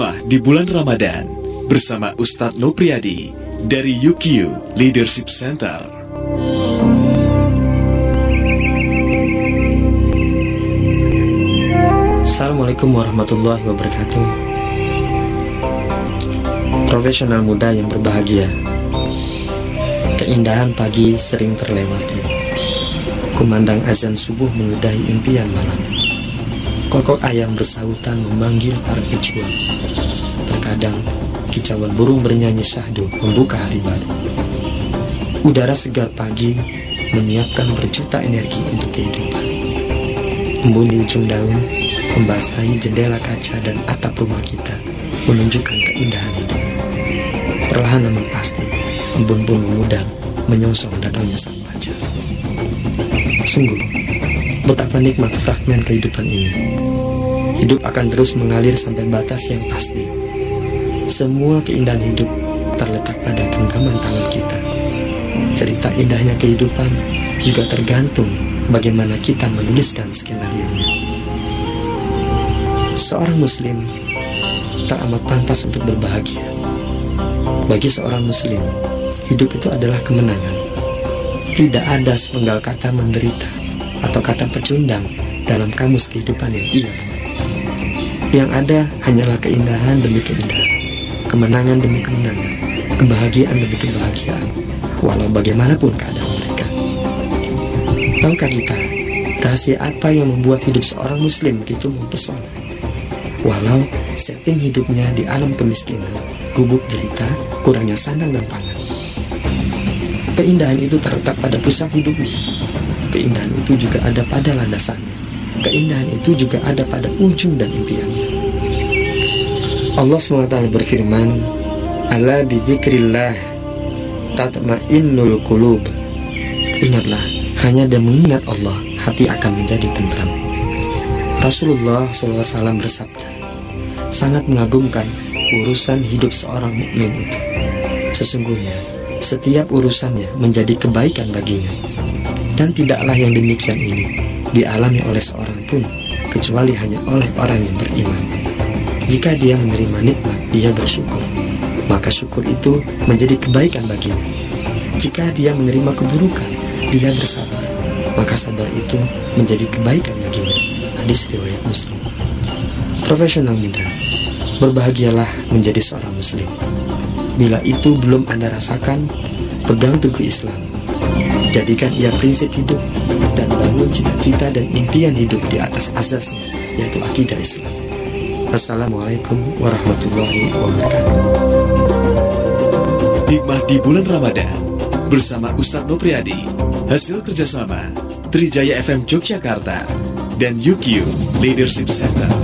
Hikmah di bulan Ramadan bersama Ustadz Nopriadi dari UQ Leadership Center. Assalamualaikum warahmatullahi wabarakatuh. Profesional muda yang berbahagia. Keindahan pagi sering terlewati. Kumandang azan subuh menyudahi impian malam. Kokok ayam bersahutan memanggil para pejuang. Terkadang kicauan burung bernyanyi syahdu membuka hari baru. Udara segar pagi menyiapkan berjuta energi untuk kehidupan. Embun di ujung daun membasahi jendela kaca dan atap rumah kita menunjukkan keindahan hidup. Perlahan namun pasti, embun pun memudar menyongsong datangnya sang fajar. Sungguh, Betapa nikmat fragmen kehidupan ini. Hidup akan terus mengalir sampai batas yang pasti. Semua keindahan hidup terletak pada genggaman tangan kita. Cerita indahnya kehidupan juga tergantung bagaimana kita menuliskan skenario-nya. Seorang muslim tak amat pantas untuk berbahagia. Bagi seorang muslim, hidup itu adalah kemenangan. Tidak ada sepenggal kata menderita atau kata pecundang dalam kamus kehidupan yang ia. Yang ada hanyalah keindahan demi keindahan, kemenangan demi kemenangan, kebahagiaan demi kebahagiaan, walau bagaimanapun keadaan mereka. Tahukah kita, rahasia apa yang membuat hidup seorang muslim begitu mempesona? Walau setting hidupnya di alam kemiskinan, gubuk derita, kurangnya sandang dan pangan. Keindahan itu terletak pada pusat hidupnya, Keindahan itu juga ada pada landasannya. Keindahan itu juga ada pada ujung dan impiannya. Allah SWT berfirman, Ala bizikrillah tatma'innul qulub. Ingatlah, hanya dengan mengingat Allah, hati akan menjadi tentram. Rasulullah SAW bersabda, sangat mengagumkan urusan hidup seorang mukmin itu. Sesungguhnya, setiap urusannya menjadi kebaikan baginya dan tidaklah yang demikian ini dialami oleh seorang pun kecuali hanya oleh orang yang beriman. Jika dia menerima nikmat, dia bersyukur, maka syukur itu menjadi kebaikan baginya. Jika dia menerima keburukan, dia bersabar, maka sabar itu menjadi kebaikan baginya. Hadis riwayat Muslim. Profesional muda, berbahagialah menjadi seorang muslim. Bila itu belum Anda rasakan, pegang teguh Islam Jadikan ia prinsip hidup dan bangun cita-cita dan impian hidup di atas asasnya, yaitu akidah Islam. Assalamualaikum warahmatullahi wabarakatuh. Hikmah di bulan Ramadan bersama Ustadz Nopriadi, hasil kerjasama Trijaya FM Yogyakarta dan UQ Leadership Center.